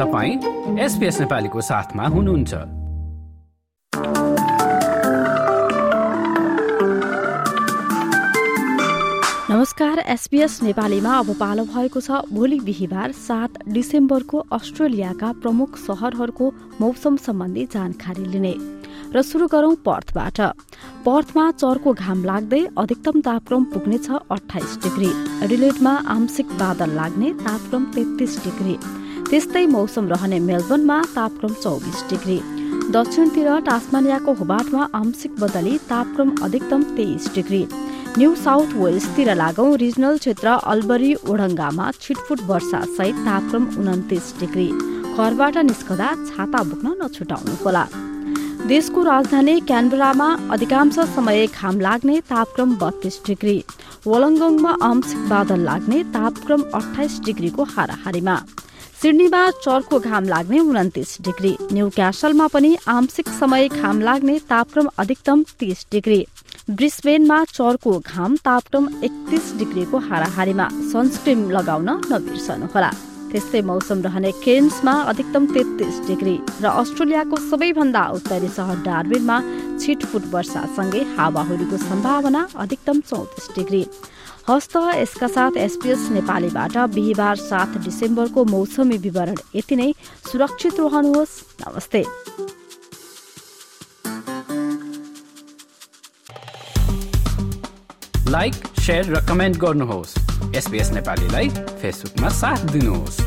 तपाईँ एसपिएस नेपालीको साथमा हुनुहुन्छ। नमस्कार एसपीएस नेपालीमा अब पालो भएको छ। भोलि बिहिबार सात डिसेम्बरको अस्ट्रेलियाका प्रमुख सहरहरूको मौसम सम्बन्धी जानकारी लिने। र सुरु गरौं पर्थबाट। पर्थमा चर्को घाम लाग्दै अधिकतम तापक्रम पुग्नेछ अठाइस डिग्री। एडिलेटमा आंशिक बादल लाग्ने तापक्रम तेत्तीस डिग्री। त्यस्तै मौसम रहने मेलबर्नमा तापक्रम चौबिस डिग्री। दक्षिणतिर टास्मानियाको होबाटमा आंशिक बदली तापक्रम अधिकतम तेइस डिग्री। न्यू साउथ वेल्सतिर लागौं रिजनल क्षेत्र अल्बरी ओडङ्गामा छिटफुट वर्षा सहित तापक्रम उन्तिस डिग्री। घरबाट निस्कदा छाता बोक्न नछुटाउनुहोला। देशको राजधानी क्यानबरामा अधिकांश समय घाम लाग्ने तापक्रम बत्तीस डिग्री। वलङ्गङमा आंशिक बादल लाग्ने तापक्रम अठाइस डिग्रीको हाराहारीमा। सिडनीमा चर्को घाम लाग्ने उन्तिस डिग्री। न्यू क्यासलमा पनि आंशिक समय घाम लाग्ने तापक्रम अधिकतम तीस डिग्री। ब्रिस्बेनमा चर्को घाम तापक्रम एकतिस डिग्रीको हाराहारीमा सनस्क्रिन लगाउन नबिर्सनुहोला। त्यस्तै मौसम रहने केन्समा अधिकतम तेत्तिस डिग्री र अस्ट्रेलियाको सबैभन्दा उत्तरी सहर डार्बिनमा छिटफुट वर्षासँगै हावाहुरीको सम्भावना अधिकतम चौतिस डिग्री। हस्त यसका साथ एसपीएस नेपालीबाट बिहिबार सात डिसेम्बरको मौसमी विवरण। यति नै। सुरक्षित रहनुहोस्। नमस्ते। लाइक र कमेन्ट गर्नुहोस्। एसपिएस नेपालीलाई फेसबुकमा साथ दिनुहोस्।